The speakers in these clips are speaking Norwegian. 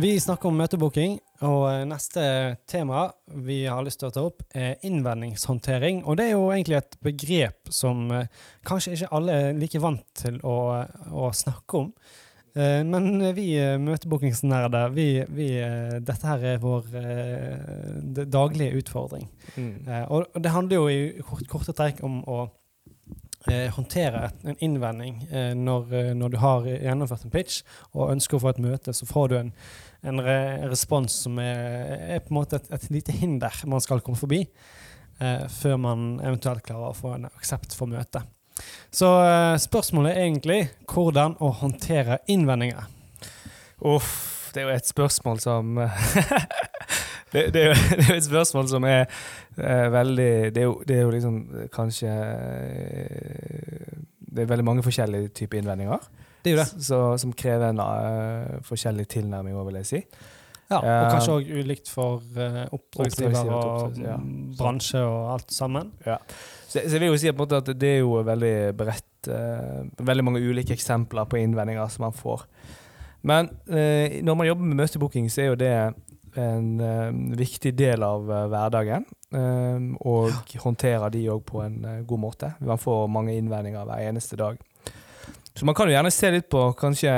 Vi snakker om møtebooking, og eh, neste tema vi har lyst til å ta opp, er innvendingshåndtering. Og det er jo egentlig et begrep som eh, kanskje ikke alle er like vant til å, å snakke om. Eh, Men vi møtebookingsnerder, vi, vi, dette her er vår daglige utfordring. Mm. Og det handler jo i kort, korte trekk om å håndtere et, en innvending eh, når, eh, når du har gjennomført en pitch og ønsker å få et møte, så får du en, en re respons som er, er på en måte et, et lite hinder man skal komme forbi, eh, før man eventuelt klarer å få en aksept for møtet. Så eh, spørsmålet er egentlig hvordan å håndtere innvendinger. Uff, det er jo et spørsmål som det, det, er jo, det er jo et spørsmål som er er veldig det er, jo, det er jo liksom eh, kanskje eh, Det er veldig mange forskjellige typer innvendinger. Det er jo det. Så, som krever en uh, forskjellig tilnærming òg, vil jeg si. Ja, og Eh, kanskje òg ulikt for uh, oppdragsgiver og ja. bransje og alt sammen. Så, så jeg vil jo si at det er jo veldig bredt uh, Veldig mange ulike eksempler på innvendinger som man får. Men eh, når man jobber med møtebooking, så er jo det en uh, viktig del av uh, hverdagen. eh, og håndterer de òg på en uh, god måte. Man får mange innvendinger hver eneste dag. Så man kan jo gjerne se litt på Kanskje,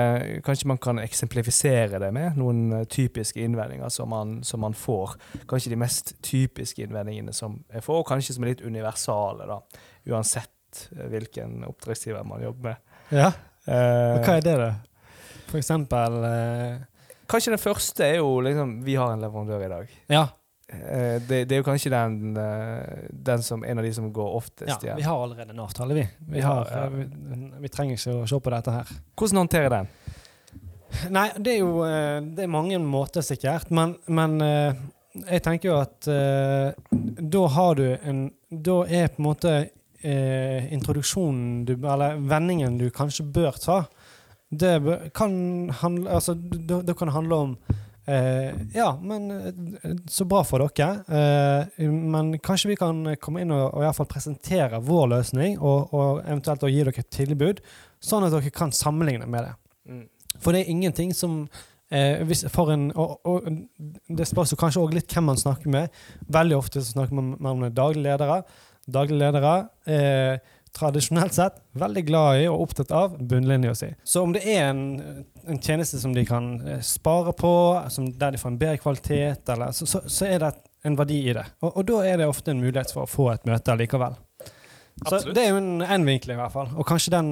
kanskje man kan eksemplifisere det med noen typiske innvendinger som man, som man får. Kanskje de mest typiske innvendingene som jeg får, og kanskje som er litt universale, da. Uansett hvilken oppdragsgiver man jobber med. Ja. Hva er det, da? For eksempel kanskje den første er jo liksom Vi har en leverandør i dag. Ja, Eh, det, det er jo kanskje den, eh, den som en av de som går oftest igjen. Ja, vi har allerede en avtale, vi. Vi, har, ja. eh, vi, vi trenger ikke å se på dette her. Hvordan håndterer den? Nei, det er jo Det er mange måter, sikkert. Men, men jeg tenker jo at da har du en Da er på en måte eh, introduksjonen du Eller vendingen du kanskje bør ta, det kan handle Altså, det, kan handle om eh, ja, men eh, så bra for dere. Eh, men kanskje vi kan komme inn og, og i hvert fall presentere vår løsning, og, og eventuelt gi dere et tilbud, sånn at dere kan sammenligne med det. Mm. For det er ingenting som eh, hvis, en, og, og Det spørs jo kanskje også litt hvem man snakker med. Veldig ofte så snakker man man med daglige ledere. Daglige ledere er tradisjonelt sett veldig glad i og opptatt av bunnlinja si. Så om det er en, en tjeneste som de kan eh, spare på, som, der de får en bedre kvalitet, eller, så, så, så er det en verdi i det. Og, og da er det ofte en mulighet for å få et møte likevel. Så Absolutt. det er jo en, en vinkel, i hvert fall. Og kanskje den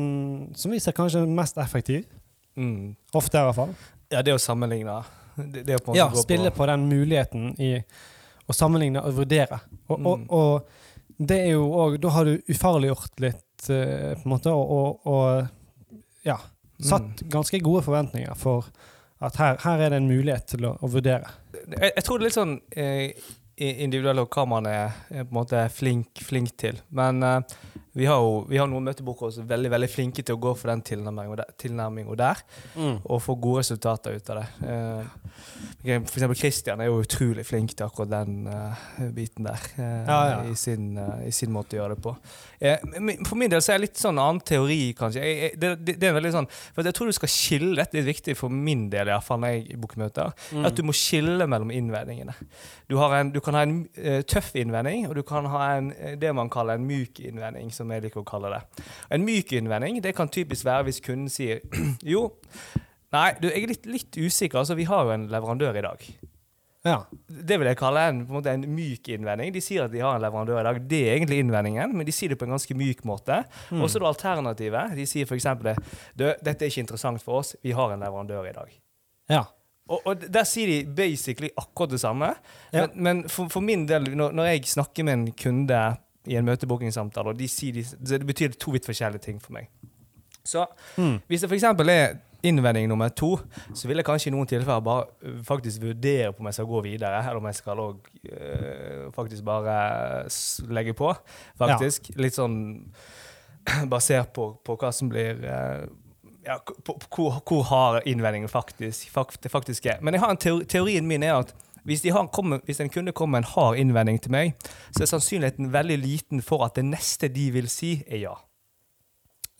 som vi ser kanskje mest effektiv. Mm. Ofte, i hvert fall. Ja, det å sammenligne. Det, det å på Ja, spille på den muligheten i å sammenligne og vurdere. Og, og, Mm. og det er jo òg Da har du ufarliggjort litt, eh, på en måte, og, og, og ja, satt ganske gode forventninger for at her, her er det en mulighet til å, å vurdere. jeg, jeg tror det er litt sånn eh, individuelt hva man er, er på en måte flink, flink til. Men eh, vi har jo vi har noen møtebokere som er veldig veldig flinke til å gå for den tilnærmingen der, tilnærmingen der og få gode resultater ut av det. Eh, for eksempel Christian er jo utrolig flink til akkurat den uh, biten der. eh, Ja, ja. I, sin, I sin måte å gjøre det på. Eh, for min del så er det litt sånn annen teori, kanskje. Jeg, jeg, det, det, det er veldig sånn, for jeg tror du skal skille Dette er viktig for min del, i hvert fall når jeg booker møter. Mm. At du må skille mellom innvendingene. Du, har en, du kan ha en tøff innvending, og du kan ha en, det man kaller en myk innvending, som jeg liker å kalle det. En myk innvending det kan typisk være hvis kunden sier jo, nei, du, jeg er litt, litt usikker, altså vi har jo en leverandør i dag. Ja. Det vil jeg kalle en, på en, en myk innvending. De sier at de har en leverandør i dag. Det er egentlig innvendingen, men de sier det på en ganske myk måte. Mm. Og så er det alternativet. De sier f.eks.: Du, dette er ikke interessant for oss. Vi har en leverandør i dag. ja. Og, og der sier de basically akkurat det samme. Ja. Men, men for, for min del, når, når jeg snakker med en kunde i en møtebookingsamtale, og de sier de, det betyr to vidt forskjellige ting for meg. Så Mm. hvis det f.eks. er innvending nummer to, så vil jeg kanskje i noen tilfeller bare øh, faktisk vurdere på om jeg skal gå videre, eller om jeg skal også, øh, faktisk bare legge på. Faktisk. Litt sånn basert på, på hva som blir øh, ja, på, på, hvor, hvor hard innvendingen faktisk, fakt, faktisk er. Men jeg har en teori, teorien min er at hvis, de har, kommer, hvis en kunde kommer med en hard innvending til meg, så er sannsynligheten veldig liten for at det neste de vil si, er ja.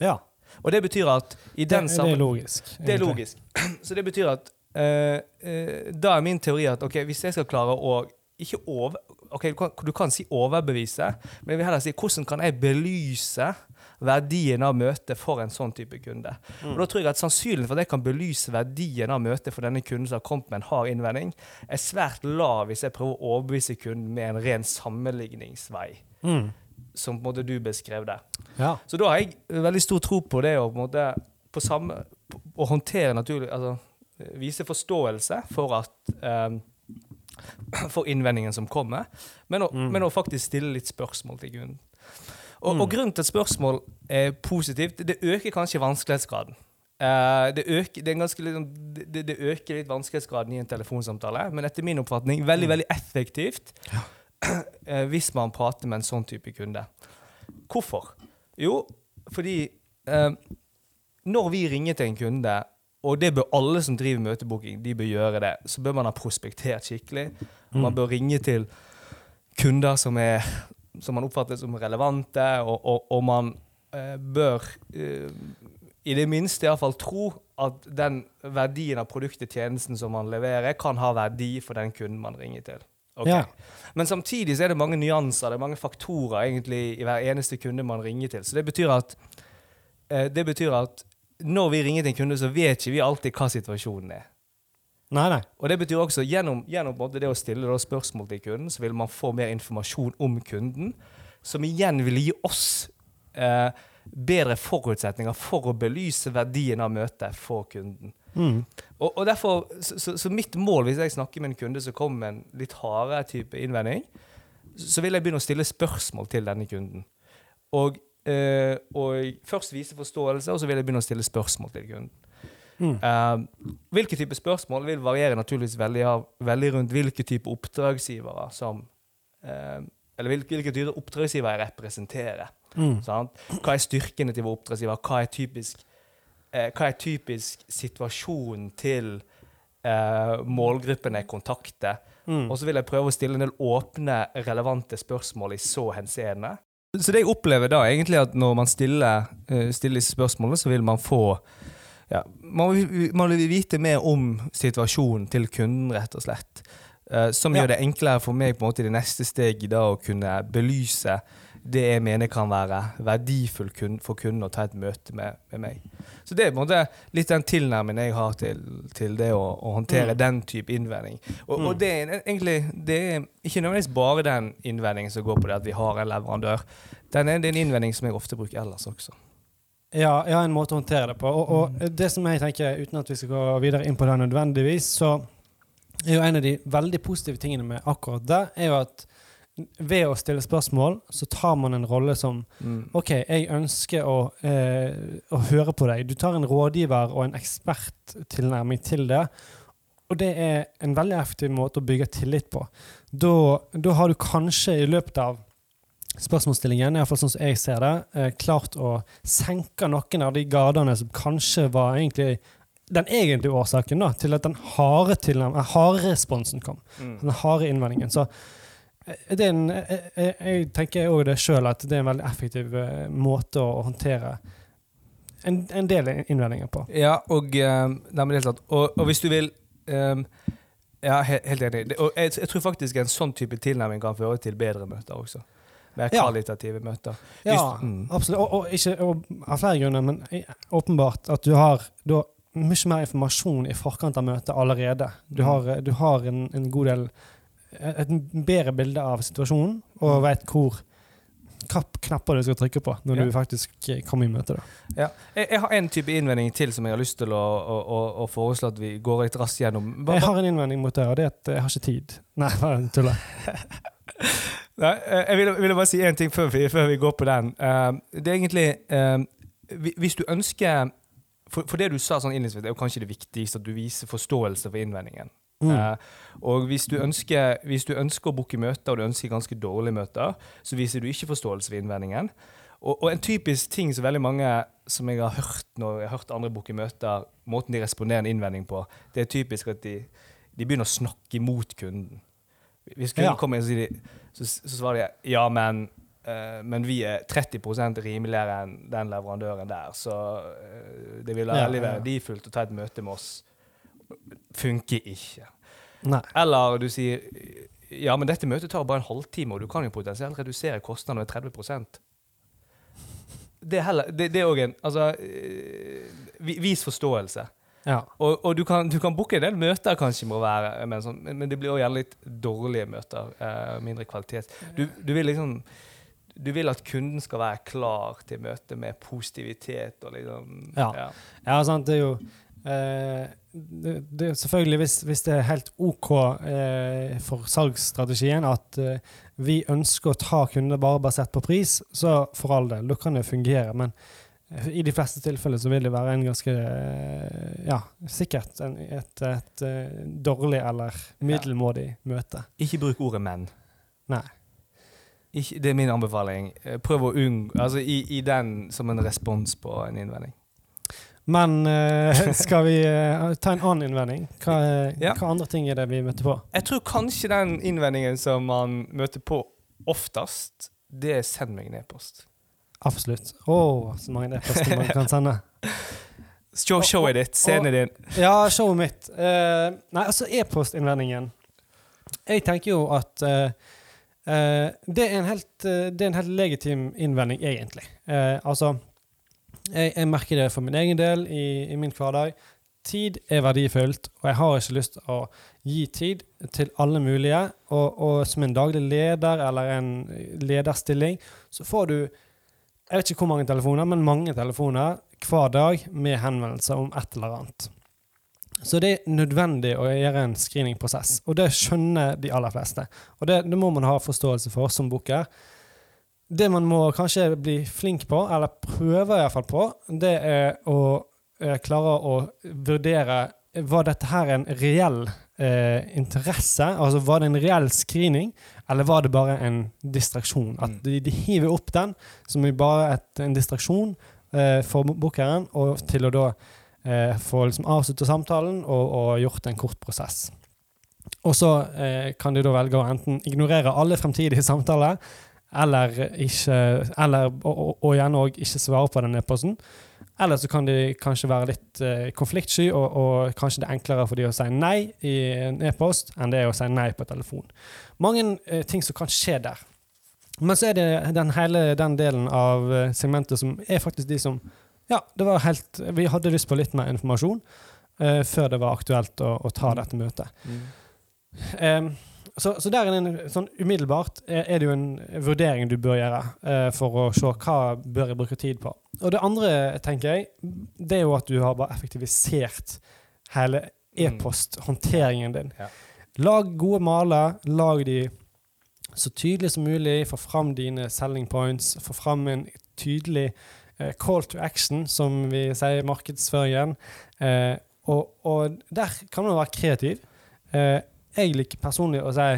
ja. Og det betyr at i Det, den det er logisk. det er logisk. Så det betyr at uh, uh, da er min teori at okay, hvis jeg skal klare å ikke over, ok, du kan, du kan si overbevise, men jeg vil heller si hvordan kan jeg belyse verdien av møtet for en sånn type kunde. Og da tror jeg at Sannsynligheten for at jeg kan belyse verdien av møtet for denne kunden som har kommet med en hard innvending, er svært lav hvis jeg prøver å overbevise kunden med en ren sammenligningsvei, Mm. som på en måte du beskrev der. Ja. Så da har jeg veldig stor tro på det å på en måte på samme, å håndtere naturlig altså, Vise forståelse for at um, for innvendingen som kommer, men å, Mm. men å faktisk stille litt spørsmål til kunden. Og, Mm. og grunnen til at spørsmål er positivt, det øker kanskje vanskelighetsgraden. Uh, det, øker, det, ganske, liksom, det, det øker litt vanskelighetsgraden i en telefonsamtale, men etter min oppfatning veldig Mm. veldig effektivt eh, hvis man prater med en sånn type kunde. Hvorfor? Jo, fordi uh, når vi ringer til en kunde, og det bør alle som driver møtebooking, de bør gjøre det, så bør man ha prospektert skikkelig. Man Mm. bør ringe til kunder som, er, som man oppfatter som relevante, og, og, og man eh, bør eh, i det minste iallfall tro at den verdien av produktet, tjenesten som man leverer, kan ha verdi for den kunden man ringer til. Okay. Ja. Men samtidig så er det mange nyanser, det er mange faktorer egentlig i hver eneste kunde man ringer til. Så det betyr at, eh, det betyr at når vi ringer til en kunde, så vet ikke vi alltid hva situasjonen er. Nei, nei. Og det betyr også, gjennom, gjennom det å stille spørsmål til kunden, så vil man få mer informasjon om kunden, som igjen vil gi oss eh, bedre forutsetninger for å belyse verdien av møtet for kunden. Mm. Og, og derfor, så, så, så mitt mål hvis jeg snakker med en kunde som kommer med en litt hardere type innvending, så vil jeg begynne å stille spørsmål til denne kunden. Og, eh, og først vise forståelse, og så vil jeg begynne å stille spørsmål til kunden. Mm. Uh, hvilke type spørsmål vil variere naturligvis veldig, av, veldig rundt hvilke type oppdragsgivere som uh, Eller hvilke, hvilke type oppdragsgivere jeg representerer. Mm. Sant? Hva er styrkene til vår oppdragsgiver? Hva er typisk, hva er typisk situasjonen til målgruppen jeg kontakter? Mm. Og så vil jeg prøve å stille en del åpne, relevante spørsmål i så henseende. Så det jeg opplever da, egentlig at når man stiller, eh, stiller disse spørsmålene, så vil man få ja, man, vil, man vil vite mer om situasjonen til kunden, rett og slett. Eh, som Ja. gjør det enklere for meg på en måte i det neste steget da å kunne belyse det jeg mener kan være verdifullt for kunden å ta et møte med, med meg. Så det er på en måte litt den tilnærmingen jeg har til, til det å, å håndtere Mm. den type innvending. Og, og Mm. det er egentlig det er ikke nødvendigvis bare den innvendingen som går på det at vi har en leverandør. Den er, det er en innvending som jeg ofte bruker ellers også. Ja, ja, en måte å håndtere det på. Og, og det som jeg tenker, uten at vi skal gå videre inn på det nødvendigvis, så er jo en av de veldig positive tingene med akkurat det, er jo at ved å stille spørsmål, så tar man en rolle som OK, jeg ønsker å, eh, å høre på deg. Du tar en rådgiver og en eksperttilnærming til det. Og det er en veldig effektiv måte å bygge tillit på. Da, da har du kanskje i løpet av spørsmålsstillingen, iallfall sånn som jeg ser det, eh, klart å senke noen av de gardene som kanskje var egentlig den egentlige årsaken da, til at den harde, harde responsen kom. Mm. Den harde innvendingen. Så en, jeg, jeg, jeg tenker òg det sjøl at det er en veldig effektiv eh, måte å håndtere en, en del innvendinger på. Ja, og, eh, nei, og, og hvis du vil um, Ja, he, helt enig. Og jeg, jeg tror faktisk en sånn type tilnærming kan føre til bedre møter også. Mer Ja. kvalitative møter. Ja, mm. absolutt. Og, og ikke av flere grunner, men åpenbart at du har da mye mer informasjon i forkant av møtet allerede. Du Mm. har, eh, du har en, en god del Et bedre bilde av situasjonen, og veit vet hvor knapper du skal trykke på når Ja. du faktisk eh, kommer i møte. Ja. Jeg, jeg har en type innvending til som jeg har lyst til å, å, å, å foreslå at vi går litt raskt gjennom. Bare, Jeg har en innvending mot det, og det er at jeg har ikke tid. Nei, bare tuller. Nei, eh, jeg ville, vil bare si én ting før vi, før vi går på den. Eh, det er egentlig Hvis du ønsker for, for det du sa sånn innledningsvis, er jo kanskje det viktigste, at du viser forståelse for innvendingen. Mm. Eh, og hvis du, ønsker, hvis du ønsker å booke møter, og du ønsker ganske dårlige møter, så viser du ikke forståelse for innvendingen. Og, og en typisk ting som veldig mange som jeg har hørt når jeg har hørt andre booke møter, måten de responderer en innvending på, det er typisk at de, de begynner å snakke imot kunden. Hvis kunden Ja. kommer inn og så, så svarer de ja, men, eh, men vi er 30% rimeligere enn den leverandøren der, så eh, det vil være ja. verdifullt å ta et møte med oss. Funker ikke. Nei. Eller du sier ja, men dette møtet tar bare en halvtime, og du kan jo potensielt redusere kostnadene med 30% Det er heller, det, det er òg en Altså, eh, vis forståelse. Ja. Og, og du kan, du kan booke en del møter, kanskje, må være, men, sånn, men, det blir også gjerne litt dårlige møter. Eh, mindre kvalitet. Du, du vil liksom Du vil at kunden skal være klar til møtet med positivitet og liksom Ja. Ja, sant, det er jo eh, det, Selvfølgelig, hvis, hvis det er helt OK eh, for salgsstrategien at eh, vi ønsker å ta kunder bare basert på pris, så for all del, da kan det fungere. Men eh, i de fleste tilfeller så vil det være en ganske eh, Ja, sikkert en, et, et, et, dårlig eller middelmådig møte. Ikke bruk ordet 'menn'. Nei. Ikke, det er min anbefaling. Eh, Prøv å unngå Altså i, i den som en respons på en innvending. Men uh, skal vi uh, ta en annen innvending? Hva, eh, Ja. hva andre ting er det vi møter på? Jeg tror kanskje den innvendingen som man møter på oftest, det er 'send meg en e-post'. Absolutt. Å, så mange e-poster man kan sende. Show, showet ditt, scenen din. Ja, showet mitt. Uh, nei, altså e-postinnvendingen. Jeg tenker jo at det, er en helt, det er en helt legitim innvending, egentlig. Altså, jeg, jeg merker det for min egen del i, i min hverdag. Tid er verdifullt, og jeg har ikke lyst til å gi tid til alle mulige. Og, og som en daglig leder eller en lederstilling, så får du jeg vet ikke hvor mange telefoner, men mange telefoner hver dag med henvendelser om et eller annet. Så det er nødvendig å gjøre en screeningprosess, og det skjønner de aller fleste. Og det, det må man ha forståelse for som booker. Det man må kanskje bli flink på, eller prøve iallfall på, det er å eh, klare å vurdere var dette her en reell eh, interesse? Altså Var det en reell screening, eller var det bare en distraksjon? At Mm. de, de hiver opp den som er bare et, en distraksjon eh, for bookeren, og til å da eh, få liksom avslutte samtalen og, og gjort en kort prosess. Og så eh, kan de da velge å enten ignorere alle fremtidige samtaler, eller, ikke, eller og, og, og gjerne òg ikke svare på den e-posten. Eller så kan de kanskje være litt uh, konfliktsky, og, og kanskje det er enklere for de å si nei i en e-post enn det er å si nei på telefon. Mange uh, ting som kan skje der. Men så er det den hele den delen av eh, segmentet som er faktisk de som Ja, det var helt Vi hadde lyst på litt mer informasjon uh, før det var aktuelt å, å ta dette møtet. Em, så, så der er en, sånn umiddelbart er, er det jo en vurdering du bør gjøre eh, for å se hva bør jeg bruke tid på. Og det andre, tenker jeg, det er jo at du har bare effektivisert hele e-posthåndteringen din. Ja. Lag gode maler, lag de så tydelig som mulig, få fram dine selling points, få fram en tydelig eh, call to action, som vi sier i markedsføringen. Eh, og, og der kan man være kreativ. Eh, jeg liker personlig å si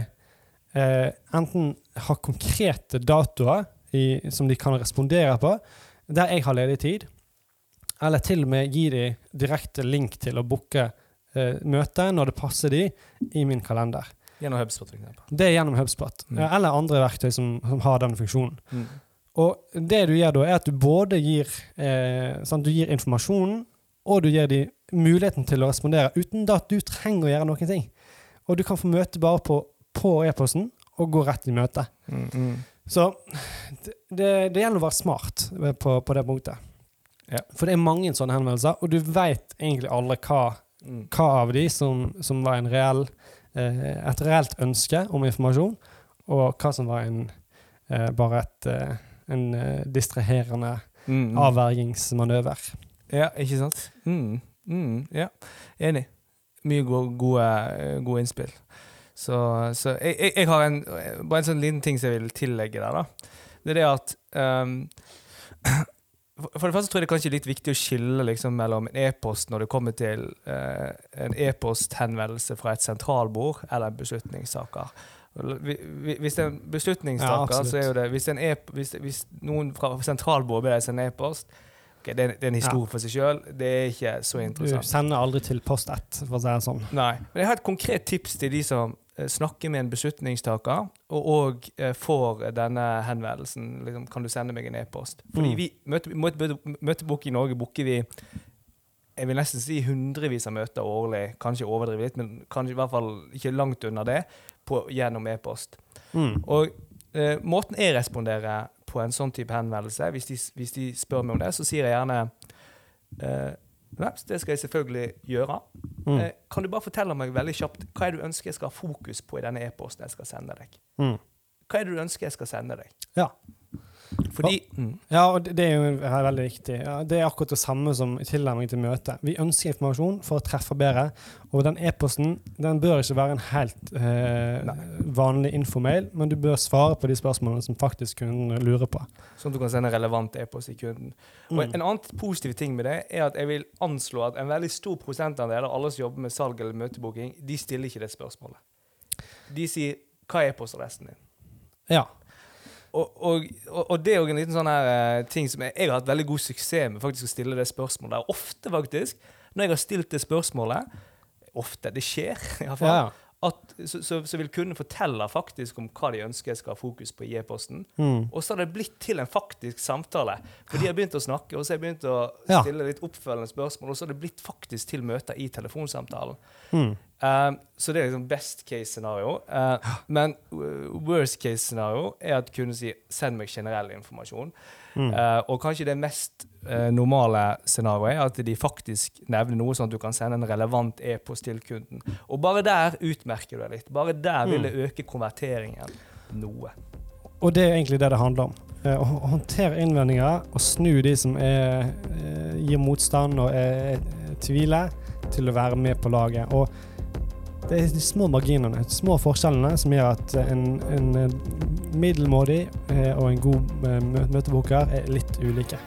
eh, enten ha konkrete datoer i, som de kan respondere på, der jeg har ledig tid, eller til og med gi dem direkte link til å booke eh, møte når det passer dem, i min kalender. Gjennom HubSpot, for. Det er gjennom HubSpot, Mm. eh, eller andre verktøy som, som har den funksjonen. Mm. Og det du gjør da, er at du både gir, eh, sånn, du gir informasjonen, og du gir dem muligheten til å respondere uten at du trenger å gjøre noen ting. Og du kan få møte bare på, på e-posten og gå rett i møte. Mm, mm. Så det, det, gjelder å være smart på, på det punktet. Ja. For det er mange sånne henvendelser, og du vet egentlig aldri hva, Mm. hva av de som, som var en reell, eh, et reelt ønske om informasjon, og hva som var en, eh, bare et, eh, en eh, distraherende Mm. avvergingsmanøver. Ja, ikke sant? Mm. Mm. Ja, enig. Mye gode, gode, gode innspill. Så, så jeg, jeg, jeg har en, bare en sånn liten ting som jeg vil tillegge der. da. Det er det at um, for, det første tror jeg det er litt viktig å skille liksom, mellom en e-post når det kommer til uh, en e-posthenvendelse fra et sentralbord eller vi- Hvis det er en Ja, beslutningstaker, absolutt. så er jo det Hvis, en e hvis, hvis noen fra sentralbordet ber deg sende en e-post ok, det, det er en historie for seg sjøl. Det er ikke så interessant. Du sender aldri til post 1, for å si det sånn. Nei. Men jeg har et konkret tips til de som eh, snakker med en beslutningstaker, og òg eh, får denne henvendelsen. Liksom, kan du sende meg en e-post? Fordi Mm. vi møte, møte, møtebok i Norge booker vi jeg vil nesten si hundrevis av møter årlig, kanskje overdrive litt, men kanskje i hvert fall ikke langt under det, på, gjennom e-post. Mm. Og eh, måten jeg responderer på en sånn type henvendelse, hvis de, hvis de spør meg om det, så sier jeg gjerne eh, det skal jeg selvfølgelig gjøre. Mm. Eh, kan du bare fortelle meg veldig kjapt hva er det du ønsker jeg skal ha fokus på i denne e-posten jeg skal sende deg? Mm. Hva er det du ønsker jeg skal sende deg? Ja. Fordi mm, Ja, og det er jo ve- veldig viktig. Ja, det er akkurat det samme som tilnærming til møte. Vi ønsker informasjon for å treffe bedre, og den e-posten den bør ikke være en helt eh, vanlig infomail, men du bør svare på de spørsmålene som faktisk kunden lurer på. Sånn at du kan sende relevant e-post til kunden. Og Mm. En annen positiv ting med det er at jeg vil anslå at en veldig stor prosentandel av alle som jobber med salg eller møtebooking, de stiller ikke det spørsmålet. De sier 'hva er e-postadressen din'? Ja. Og, og, det er jo en liten sånn her eh, ting som jeg, jeg har hatt veldig god suksess med faktisk å stille det spørsmålet. Og ofte, faktisk, når jeg har stilt det spørsmålet Ofte, det skjer iallfall. ja. At, så, så, så vil kunden fortelle faktisk om hva de ønsker jeg skal ha fokus på i e-posten. Mm. Og så har det blitt til en faktisk samtale. For de har begynt å snakke, og så har jeg begynt å stille litt oppfølgende spørsmål, og så har det blitt faktisk til møter i telefonsamtalen. Mm. Um, så det er liksom best case scenario. Uh, men uh, worst case scenario er at kunden sier 'send meg generell informasjon'. Mm. Uh, og kanskje det mest uh, normale scenarioet er at de faktisk nevner noe sånn at du kan sende en relevant e-post til kunden. Og bare der utmerker du deg litt. Bare der vil Mm. det øke konverteringen noe. Og det er egentlig det det handler om. Eh, Å håndtere innvendinger og snu de som er, eh, gir motstand og er tviler, til å være med på laget. Og det er de små marginene, de små forskjellene, som gjør at en, en eh, middelmådig eh, og en god møteboker møtebooker er litt ulike.